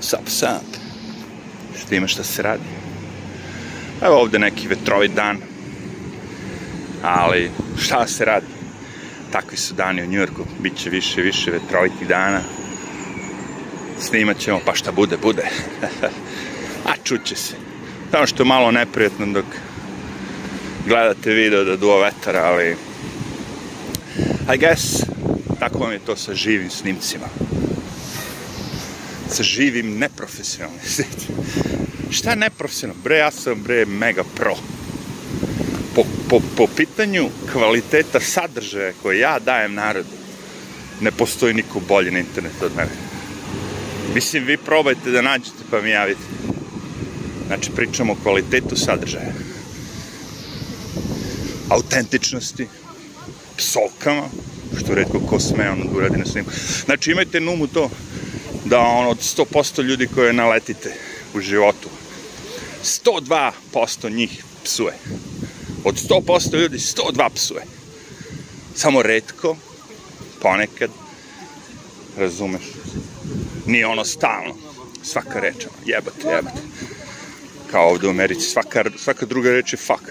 Sap, sap. Šta ima šta se radi? Evo ovde neki vetrovit dan. Ali šta se radi? Takvi su dani u Njujorku. Biće više i više vetrovitih dana. Snimat ćemo, pa šta bude, bude. A čuće se. Samo što je malo neprijetno dok gledate video da duva vetar, ali I guess tako vam je to sa živim snimcima. Sa živim neprofesionalnim. Šta neprofesionalno? Bre, ja sam bre mega pro. Po, po, po pitanju kvaliteta sadržaja koje ja dajem narodu, ne postoji niko bolji na internetu od mene. Mislim, vi probajte da nađete pa mi javite. Znači, pričamo o kvalitetu sadržaja. Autentičnosti, psovkama, što redko ko sme ono da uradi na snimu. Znači, imajte na umu to da ono, od 100% ljudi koje naletite u životu, 102% njih psuje. Od 100% ljudi, 102 psuje. Samo redko, ponekad, razumeš, nije ono stalno, svaka reč, jebate, jebate. Kao ovde u Americi, svaka, svaka druga reč je fuck.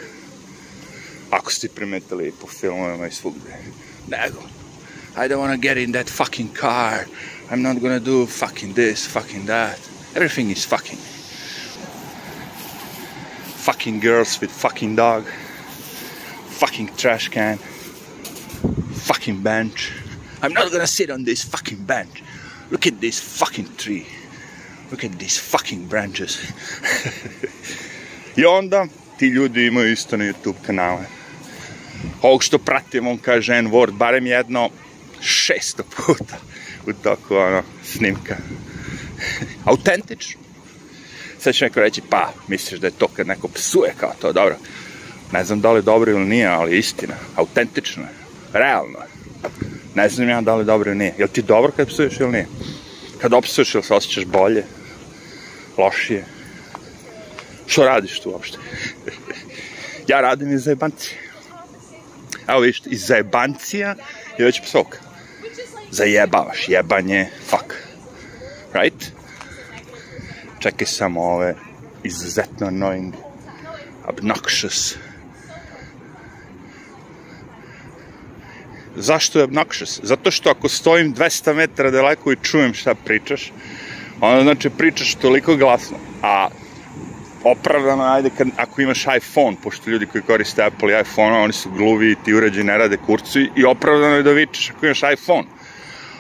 Ako ste primetili po filmovima i svugde. Nego, I don't want to get in that fucking car. I'm not gonna do fucking this, fucking that. Everything is fucking. Fucking girls with fucking dog. Fucking trash can. Fucking bench. I'm not gonna sit on this fucking bench. Look at this fucking tree. Look at these fucking branches. I onda ti ljudi imaju isto na YouTube kanale. Ovog što pratim, on kaže N-word barem jedno šesto puta u toku ono, snimka. Autentično. Sad će neko reći, pa, misliš da je to kad neko psuje kao to, dobro. Ne znam da li je dobro ili nije, ali istina. Autentično je. Realno je. Ne znam ja da li je dobro ili nije. Jel ti dobro kad psuješ ili nije? Kad opsuješ ili se osjećaš bolje? Lošije? Što radiš tu uopšte? ja radim iz zajebancije. Evo vidiš, iz zajebancija je već psovka. Zajebavaš, jebanje, fuck. Right? Čekaj samo ove izuzetno annoying, obnoxious. Zašto je obnoxious? Zato što ako stojim 200 metara daleko i čujem šta pričaš, onda znači pričaš toliko glasno, a opravdano, ajde, kad, ako imaš iPhone, pošto ljudi koji koriste Apple i iPhone, oni su gluvi, ti uređaji ne rade kurcu i opravdano je da vičeš ako imaš iPhone.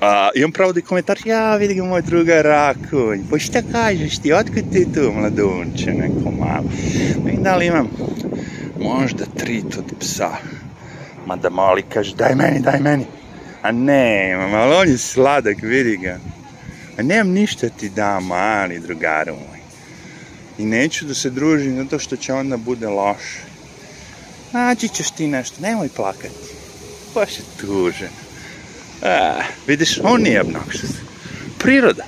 A, imam pravo da komentar, ja vidi ga moj druga Rakonj, pa šta kažeš ti, otkud ti tu mladunče, neko malo. Vidim da li imam možda tri od psa. Mada mali kaže, daj meni, daj meni. A ne, ali on je sladak, vidi ga. A nemam ništa ti da, mali drugaru moj. I neću da se družim zato što će onda bude loše. Naći ćeš ti nešto, nemoj plakati. Baš je tužen. A, vidiš, on nije obnoxious. Priroda.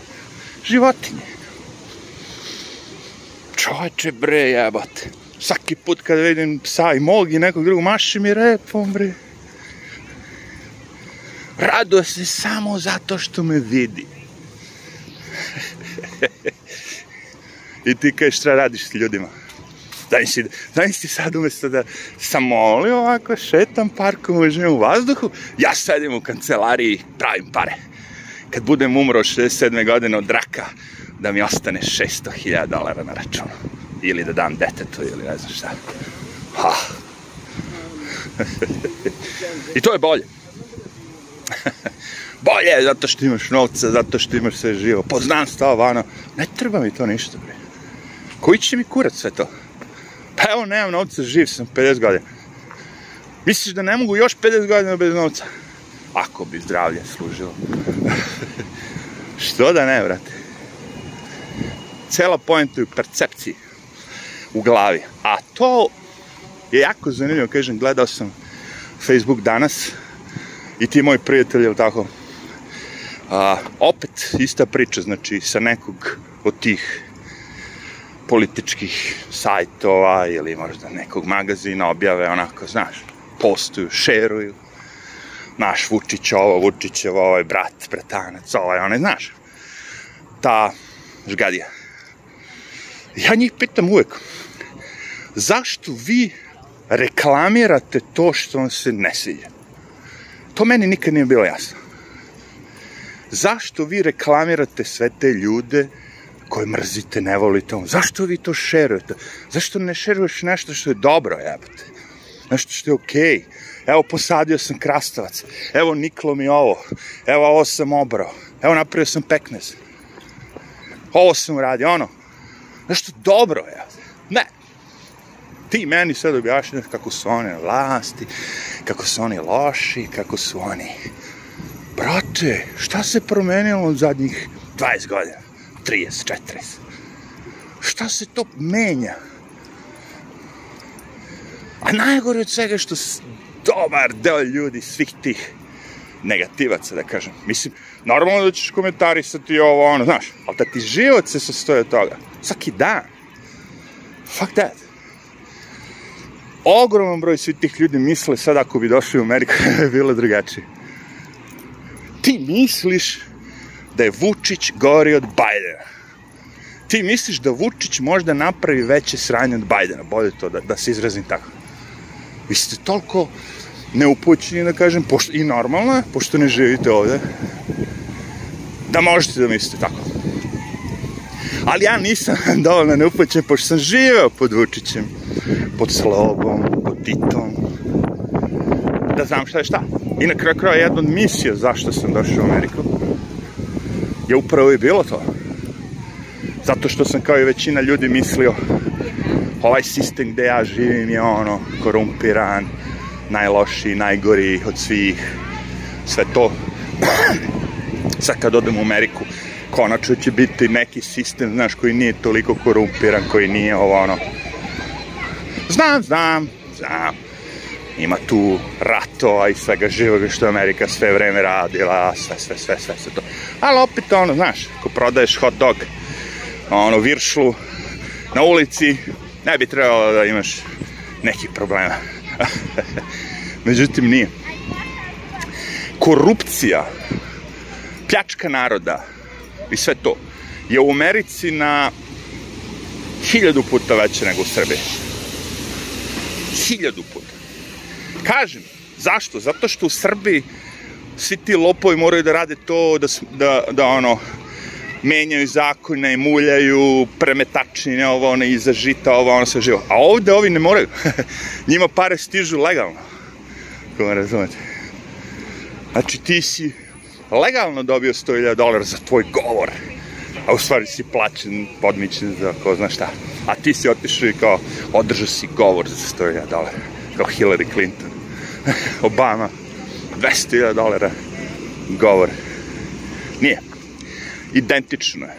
Životinje. Čoveče bre, jebate. Svaki put kad vidim psa i mog i nekog drugog, maši mi repom bre. Raduje se samo zato što me vidi. I ti kažeš šta radiš s ljudima? Daj si, daj si sad umesto da sam molio ovako, šetam parkom, uživam u vazduhu, ja sedim u kancelariji, pravim pare. Kad budem umro 67. godine od raka, da mi ostane 600.000 dolara na računu. Ili da dam detetu, ili ne znam šta. Ha. I to je bolje. bolje zato što imaš novca, zato što imaš sve živo, poznanstva, ovano. Ne treba mi to ništa, bre. Koji će mi kurat sve to? Pa evo, nemam novca, živ sam 50 godina. Misliš da ne mogu još 50 godina bez novca? Ako bi zdravlje služilo. Što da ne, brate? Cela pojenta je u percepciji. U glavi. A to je jako zanimljivo, kažem, gledao sam Facebook danas i ti moji prijatelji, ili tako, a, opet ista priča, znači, sa nekog od tih političkih sajtova ili možda nekog magazina objave, onako, znaš, postuju, šeruju, naš Vučić ovo, Vučićev ovaj brat, bratanac, ovaj, onaj, znaš, ta žgadija. Ja njih pitam uvek, zašto vi reklamirate to što vam se ne sviđa? To meni nikad nije bilo jasno. Zašto vi reklamirate sve te ljude koje mrzite, ne volite on? Zašto vi to šerujete? Zašto ne šeruješ nešto što je dobro, jebate? Nešto što je okej? Okay? Evo, posadio sam krastavac. Evo, niklo mi ovo. Evo, ovo sam obrao. Evo, napravio sam peknez. Ovo sam uradio, ono. Nešto dobro, je. Ne. Ti meni sad objašnjaš kako su oni vlasti, kako su oni loši, kako su oni... Brate, šta se promenilo od zadnjih 20 godina? 30, 40. Šta se to menja? A najgore od svega što dobar deo ljudi, svih tih negativaca, da kažem. Mislim, normalno da ćeš komentarisati ovo, ono, znaš, ali da ti život se sastoje od toga. Svaki dan. Fuck that. Ogroman broj svih tih ljudi misle sad ako bi došli u Ameriku, je bilo drugačije. Ti misliš da je Vučić gori od Bajdena. Ti misliš da Vučić možda napravi veće sranje od Bajdena. Bolje to da, da se izrazim tako. Vi ste toliko neupućeni, da kažem, pošto, i normalno je, pošto ne živite ovde, da možete da mislite tako. Ali ja nisam dovoljno neupućen, pošto sam živeo pod Vučićem, pod Slobom, pod Titom, da znam šta je šta. I na kraju kraja jedna od misija zašto sam došao u Ameriku je upravo i bilo to. Zato što sam kao i većina ljudi mislio ovaj sistem gde ja živim je ono korumpiran, najlošiji, najgori od svih, sve to. Sad kad odem u Ameriku, konačno će biti neki sistem, znaš, koji nije toliko korumpiran, koji nije ovo ono. Znam, znam, znam. Ima tu ratova i svega živoga što Amerika sve vreme radila, sve, sve, sve, sve, sve to. Ali opet ono, znaš, ako prodaješ hot dog, ono, viršlu, na ulici, ne bi trebalo da imaš nekih problema. Međutim, nije. Korupcija, pljačka naroda i sve to je u Americi na hiljadu puta veće nego u Srbiji. Hiljadu puta. Kažem, zašto? Zato što u Srbiji svi ti lopovi moraju da rade to, da, da, da ono, menjaju zakone, muljaju, premetačine, ovo, ono, iza žita, ovo, ono, sve živo. A ovde ovi ne moraju. Njima pare stižu legalno. Kako me razumete? Znači, ti si legalno dobio 100.000 dolara za tvoj govor, a u stvari si plaćen, podmićen za ko zna šta. A ti si otišao i kao, održao si govor za 100.000 dolara, kao Hillary Clinton, Obama, 200.000 dolara govor. Nije identično je.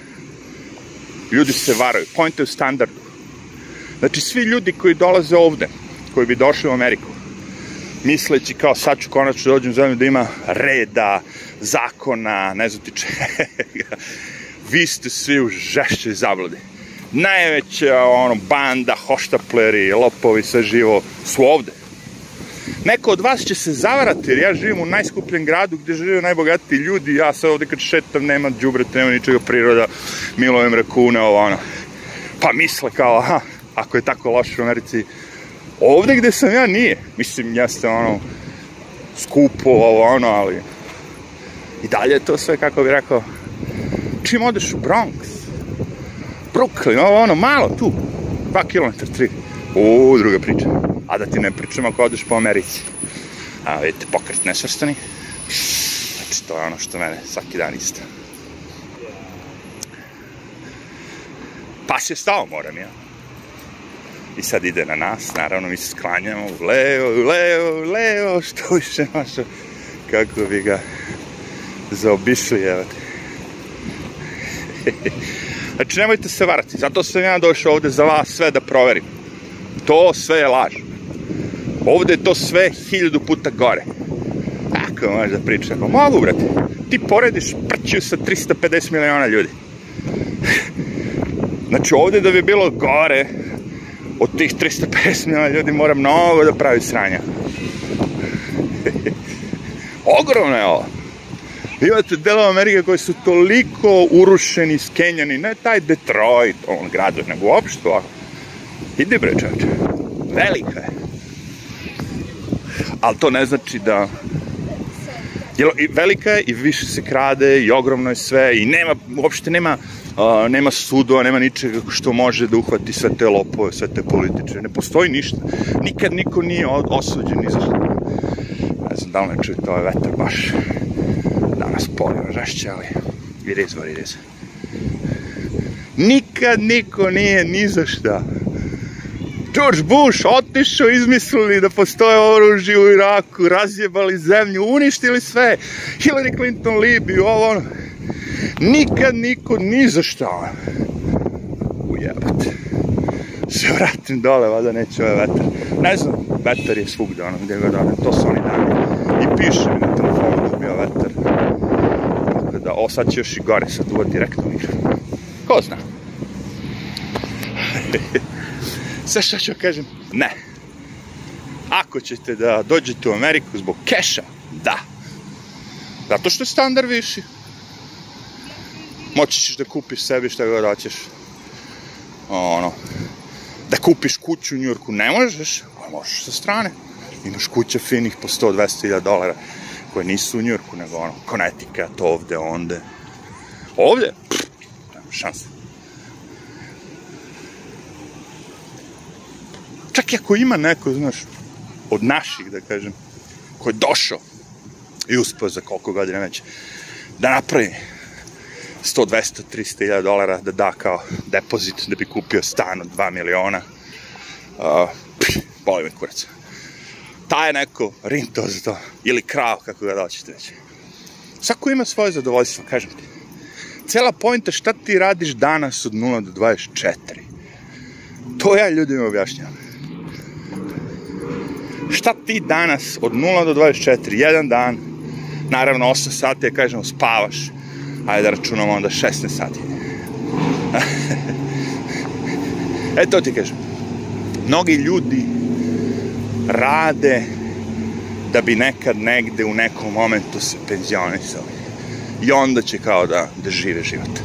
Ljudi se varaju. Point je u standardu. Znači, svi ljudi koji dolaze ovde, koji bi došli u Ameriku, misleći kao sad ću konačno dođem u zemlju da ima reda, zakona, ne znam ti čega, vi ste svi u žešćoj zabludi. Najveća ono, banda, hoštapleri, lopovi, sve živo su ovde neko od vas će se zavarati, jer ja živim u najskupljem gradu gde žive najbogatiji ljudi, ja sad ovde kad šetam nema džubreta, nema ničega priroda, milojem rakune, ovo ono. Pa misle kao, aha, ako je tako loše u Americi, ovde gde sam ja nije. Mislim, jeste ono, skupo, ovo ono, ali i dalje je to sve, kako bih rekao, čim odeš u Bronx, Brooklyn, ovo ono, malo tu, 2 km, 3. O, druga priča. A da ti ne pričam ako odeš po Americi. A vidite, pokret nesvrstani. Znači, to je ono što mene svaki dan isto. Pas je stao, moram ja. I sad ide na nas, naravno mi se sklanjamo u levo, u levo, u levo, što više mašo, kako bi ga zaobišli, evo te. znači, nemojte se varati, zato sam ja došao ovde za vas sve da proverim. To sve je laž. Ovde je to sve hiljadu puta gore. Kako možeš da pričaš? Pa mogu, brate. Ti porediš prću sa 350 miliona ljudi. Znači, ovde da bi bilo gore, od tih 350 miliona ljudi mora mnogo da pravi sranja. Ogromno je ovo. Imate delove Amerike koji su toliko urušeni, skenjani, ne taj Detroit, on grad, nego uopšte ovako. Ide bre čovječe, velika je. Ali to ne znači da Jel, i velika je i više se krade i ogromno je sve i nema, uopšte nema, uh, nema sudova, nema ničega što može da uhvati sve te lopove, sve te političe. Ne postoji ništa. Nikad niko nije osuđen ni za što. Ne znam da li ne čujete ovaj vetar baš danas polio žešće, ali is what it is. Nikad niko nije ni za šta. George Bush otišao, izmislili da postoje oružje u Iraku, razjebali zemlju, uništili sve. Hillary Clinton, Libiju, ovo ono. Nikad niko ni za šta. Ujebate. Se vratim dole, vada neće ovaj vetar. Ne znam, vetar je svugde, ono, gdje god odem, to su oni dani. I piše mi na telefonu da bio vetar. Tako da, o, sad će još i gore, sad uva direktno mikrofon. Ko zna? Sve što ću kažem, ne. Ako ćete da dođete u Ameriku zbog keša, da. Zato što je standard viši. Moći ćeš da kupiš sebi šta god hoćeš. Ono, da kupiš kuću u Njurku ne možeš, ali možeš sa strane. Imaš kuće finih po 100-200 hiljada dolara koje nisu u Njurku, nego ono, Connecticut, ovde, onde. Ovde? Pff, nema šanse. I ako ima neko, znaš, od naših, da kažem, ko je došao i uspeo za koliko godina već da napravi 100, 200, 300 hiljada dolara da da kao depozit da bi kupio stan od 2 miliona. Uh, boli me kurac. Ta je neko rinto za to. Ili krao, kako ga doćete već. Svako ima svoje zadovoljstvo, kažem ti. Cela pojnta šta ti radiš danas od 0 do 24. To ja ljudima objašnjam šta ti danas od 0 do 24, jedan dan, naravno 8 sati, ja kažemo, spavaš, ajde da računamo onda 16 sati. e, to ti kažem. Mnogi ljudi rade da bi nekad negde u nekom momentu se penzionisali. I onda će kao da, da žive život.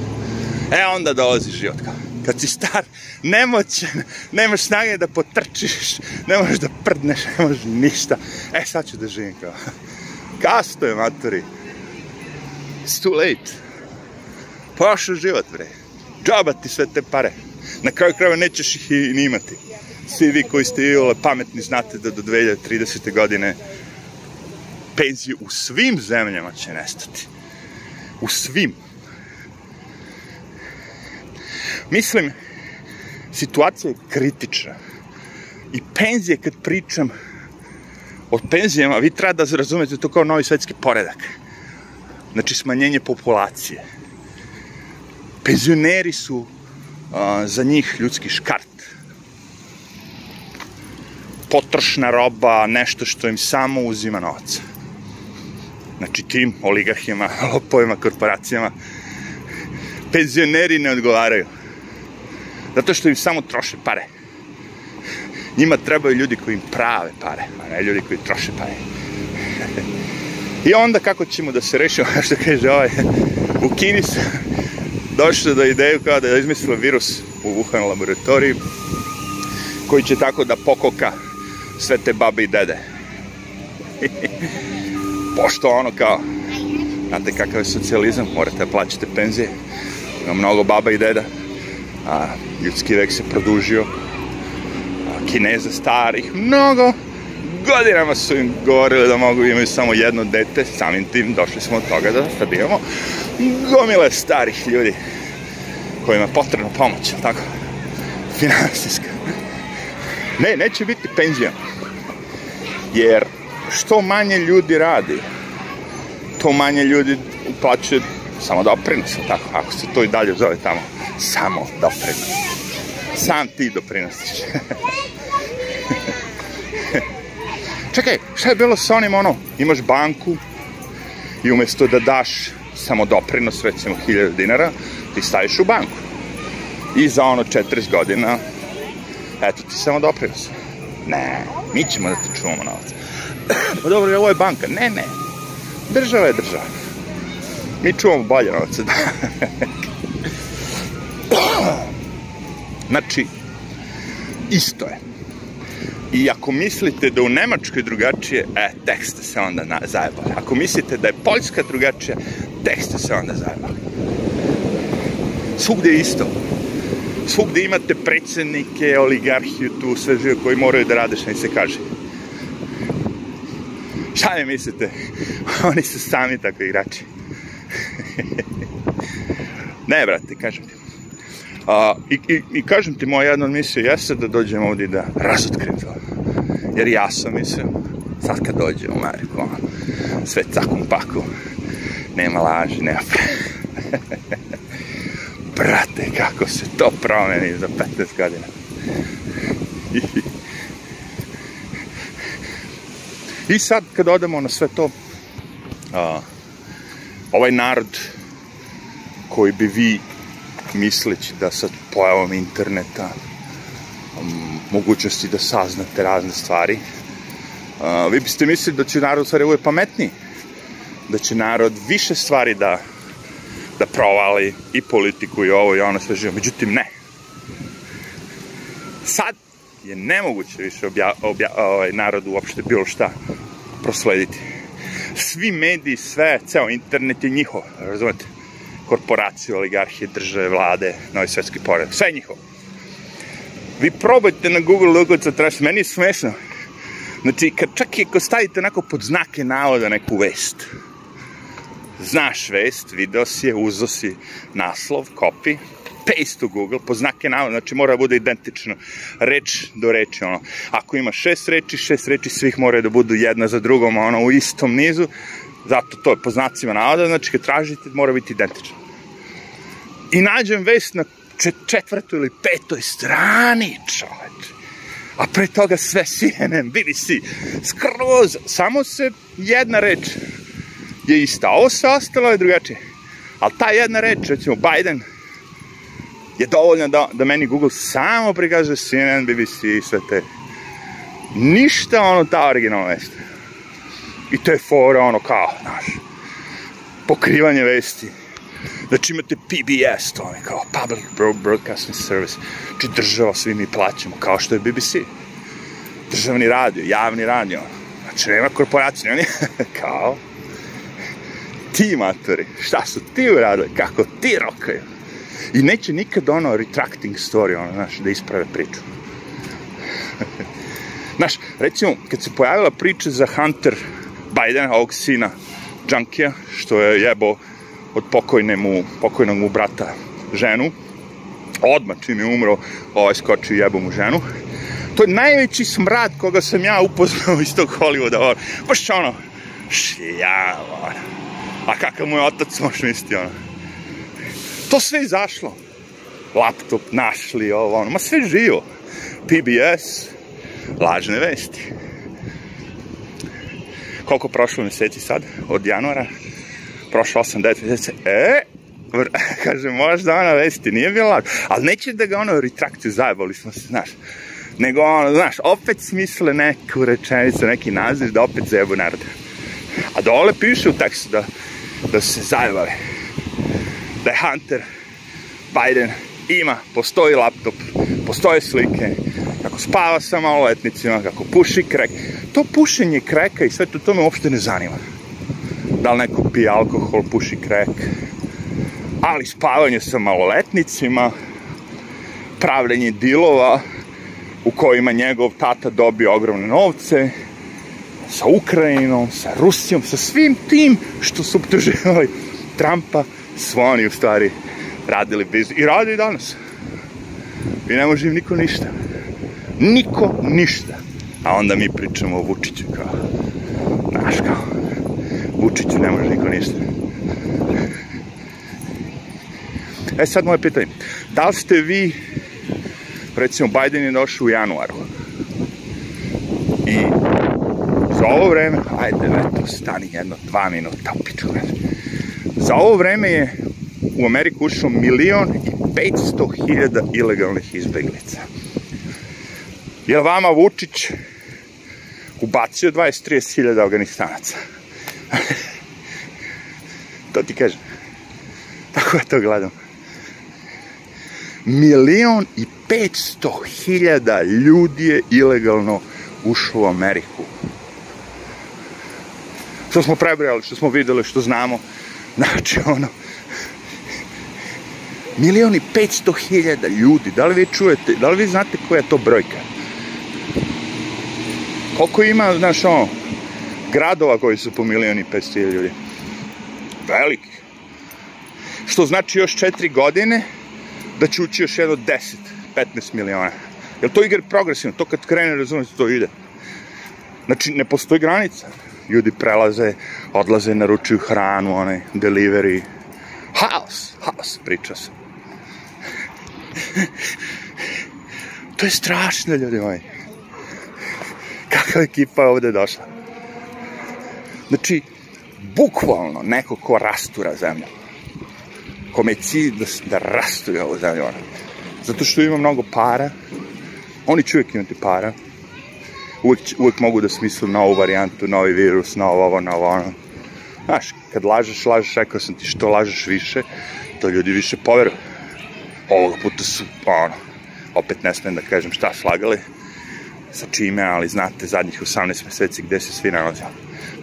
E, onda dolazi život kao kad si star, nemoćan, nemaš snage da potrčiš, ne možeš da prdneš, ne možeš ništa. E, sad ću da živim kao. Kasto je, matori. It's too late. Prošao život, bre. Džaba ti sve te pare. Na kraju krajeva nećeš ih i imati. Svi vi koji ste iole pametni znate da do 2030. godine penzije u svim zemljama će nestati. U svim. Mislim, situacija je kritična. I penzije, kad pričam o penzijama, vi treba da razumete to kao novi svetski poredak. Znači, smanjenje populacije. Penzioneri su a, za njih ljudski škart. Potrošna roba, nešto što im samo uzima novac. Znači, tim oligarhima, lopovima, korporacijama, penzioneri ne odgovaraju. Zato što im samo troše pare. Njima trebaju ljudi koji im prave pare, a ne ljudi koji troše pare. I onda kako ćemo da se rešimo, što kaže ovaj, u Kini su došli do ideju kao da je izmislila virus u Wuhan laboratoriji koji će tako da pokoka sve te babe i dede. Pošto ono kao, znate kakav je socijalizam, morate da plaćate penzije, ima mnogo baba i deda, a, ljudski vek se produžio, a, kineza starih, mnogo godinama su im govorili da mogu imaju samo jedno dete, samim tim došli smo od toga da sad imamo gomile starih ljudi kojima je potrebna pomoć, tako, finansijska. Ne, neće biti penzija. Jer što manje ljudi radi, to manje ljudi uplaćuje samo doprinose, tako, ako se to i dalje zove tamo samo doprinos. Sam ti doprinosiš. Čekaj, šta je bilo sa onim ono, imaš banku i umesto da daš samo doprinos, recimo 1000 dinara, ti staviš u banku. I za ono 40 godina, eto ti samo doprinos. Ne, mi ćemo da ti čuvamo novac. pa dobro, ovo je banka. Ne, ne. Država je država. Mi čuvamo bolje novac. znači, isto je. I ako mislite da u Nemačkoj drugačije, e, tek ste se onda na, zajebali. Ako mislite da je Poljska drugačija, tek ste se onda zajebali. Svugde je isto. Svugde imate predsednike, oligarhiju tu, sve žive koji moraju da rade šta im se kaže. Šta mi mislite? Oni su sami tako igrači. ne, brate, kažem ti. A, i, i, I kažem ti, moja jedna misija jeste da dođem ovdje da razotkrim to. Jer ja sam mislio, sad kad dođem u Ameriku, ono, sve cakum paku, nema laži, nema. Brate, kako se to promeni za 15 godina. I sad, kad odemo na sve to, a, ovaj narod koji bi vi misleći da sad pojavom interneta um, mogućnosti da saznate razne stvari. Uh, vi biste mislili da će narod stvari uvijek pametniji da će narod više stvari da da provali i politiku i ovo i ono sve živo. Međutim ne. Sad je nemoguće više obja, obja, ovaj, narodu uopšte bilo šta proslediti. Svi mediji, sve, ceo internet je njihov, razumete? Korporacije, oligarhije, države, vlade, novi svetski pored, sve njihovo. Vi probajte na Google Lugovica tražiti, meni je smešno. Znači, kad čak i ako stavite onako pod znake navoda neku vest, znaš vest, video si je, uzo si naslov, copy, paste u Google, po znake navoda, znači mora da bude identično, reč do reči, ono. Ako ima šest reči, šest reči svih mora da budu jedna za drugom, ono, u istom nizu, zato to je po znacima navoda, znači kad tražite mora biti identično. I nađem vest na četvrtoj ili petoj strani, čoveč. A pre toga sve CNN, BBC, skroz, samo se jedna reč je ista. Ovo sve ostalo je drugačije. Ali ta jedna reč, recimo Biden, je dovoljna da, da meni Google samo prikaže CNN, BBC i sve te. Ništa ono ta originalna vest. I to je fora ono kao, znaš, pokrivanje vesti. Znači imate PBS, to je kao Public Broadcasting Service, znači država, svi mi plaćamo, kao što je BBC. Državni radio, javni radio. Znači nema korporacije, oni kao ti matori, šta su ti uradili, kako ti rokaju. I neće nikad ono retracting story, ono, znaš, da isprave priču. znaš, recimo, kad se pojavila priča za Hunter Biden, ovog sina Junkija, što je jebo od pokojne mu, pokojnog mu brata ženu, odmah čim je umro, ovaj skoči i jebo mu ženu. To je najveći smrad koga sam ja upoznao iz tog Hollywooda. Baš ono, šljava, ono. A kakav mu je otac, možeš misliti, ono. To sve izašlo. Laptop našli, ovo, ono, ma sve živo. PBS, lažne vesti koliko prošlo mjeseci sad, od januara, prošlo 8-9 mjeseci, e, kaže, možda ona vesti, nije bilo laž, ali neće da ga ono retrakciju zajebali smo se, znaš, nego ono, znaš, opet smisle neku rečenicu, neki naziv, da opet zajebu narod. A dole piše u tekstu da, da se zajebali, da je Hunter Biden ima, postoji laptop, postoje slike, kako spava sa maloletnicima, kako puši krek. To pušenje kreka i sve to, to me uopšte ne zanima. Da li neko pije alkohol, puši krek. Ali spavanje sa maloletnicima, pravljenje dilova u kojima njegov tata dobio ogromne novce, sa Ukrajinom, sa Rusijom, sa svim tim što su optuživali Trumpa, su oni u stvari radili biznis. I radi i danas. I ne može im niko ništa. Niko ništa. A onda mi pričamo o Vučiću kao, znaš kao, Vučiću ne može niko ništa. E sad moje pitanje, da li ste vi, recimo Biden je došao u januaru i za ovo vreme, ajde, eto, stani jedno, dva minuta, upiču, za ovo vreme je u Ameriku ušao milion i 500 hiljada ilegalnih izbeglica. Je vama Vučić ubacio 20-30 hiljada Afganistanaca? to ti kažem. Tako ja to gledam. Milion i 500 hiljada ljudi je ilegalno ušlo u Ameriku. Što smo prebrali, što smo videli, što znamo. Znači, ono, milion i 500 hiljada ljudi. Da li vi čujete, da li vi znate koja je to brojka? Koliko ima, znaš, ono, gradova koji su po milion i 500 hiljada ljudi? Veliki. Što znači još četiri godine da će ući još jedno 10, 15 miliona. Jel to igra progresivno? To kad krene, razumete, to ide. Znači, ne postoji granica. Ljudi prelaze, odlaze, naručuju hranu, onaj, delivery. Haos, haos, priča se. to je strašno, ljudi moji. Kakva ekipa je ovde došla. Znači, bukvalno neko ko rastura zemlju. Kome je cilj da, da rastura ovu zemlju. Zato što ima mnogo para. Oni će uvijek imati para. Uvijek, uvijek mogu da smislu novu varijantu, novi virus, novo ovo, novo ono. Znaš, kad lažeš, lažeš, rekao sam ti što lažeš više, to ljudi više poveruju. Ovoga puta su, ono, opet ne smijem da kažem šta slagali, sa čime, ali znate zadnjih 18 meseci gde se svi nalazili.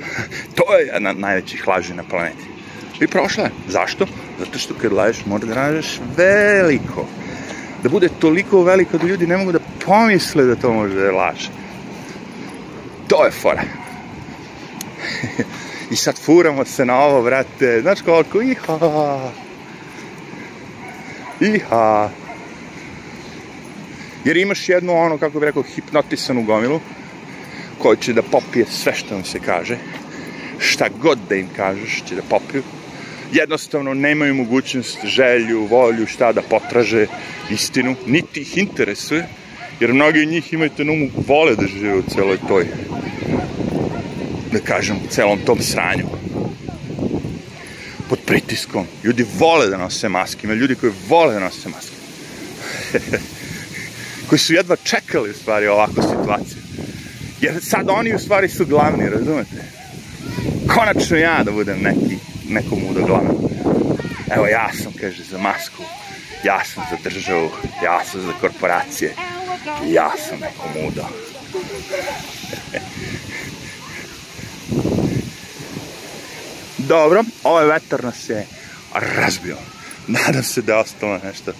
to je jedna od najvećih laži na planeti. I prošla je. Zašto? Zato što kad lažeš, mora da lažeš veliko. Da bude toliko veliko da ljudi ne mogu da pomisle da to može da je laž. To je fora. I sad furamo se na ovo, brate. Znaš koliko? Iha! Iha! Jer imaš jednu, ono, kako bih rekao, hipnotisanu gomilu, koja će da popije sve što vam se kaže, šta god da im kažeš će da popiju, jednostavno nemaju mogućnost, želju, volju, šta da potraže istinu, niti ih interesuje, jer mnogi od njih imaju te numu, vole da žive u celoj toj, da kažem, u celom tom sranju. Pod pritiskom. Ljudi vole da nose maske, ima ljudi koji vole da nose maske. koji su jedva čekali u stvari ovakvu situaciju. Jer sad oni u stvari su glavni, razumete? Konačno ja da budem neki, nekom muda glavan. Evo ja sam, kaže, za masku, ja sam za državu, ja sam za korporacije, ja sam neko muda. Dobro, ovaj vetar nas je razbio. Nadam se da je ostalo nešto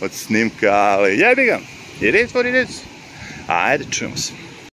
od snimka, ali jebi ga. It is what it is. Ajde, čujemo se.